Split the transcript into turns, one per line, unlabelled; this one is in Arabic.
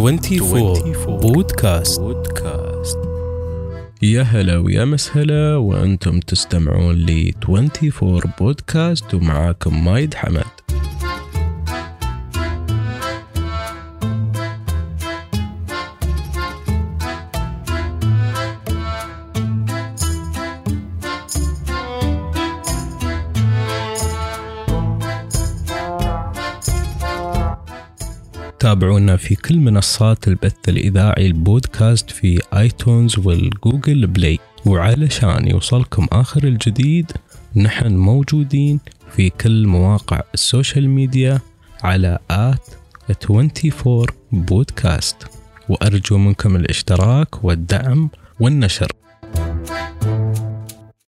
24 بودكاست بودكاست
يا هلا ويا مسهلا وأنتم تستمعون ل 24 بودكاست ومعاكم مايد حمد. تابعونا في كل منصات البث الإذاعي البودكاست في iTunes وال Google Play. وعلشان يوصلكم آخر الجديد نحن موجودين في كل مواقع ال social media على at 24 بودكاست وأرجو منكم الاشتراك والدعم والنشر.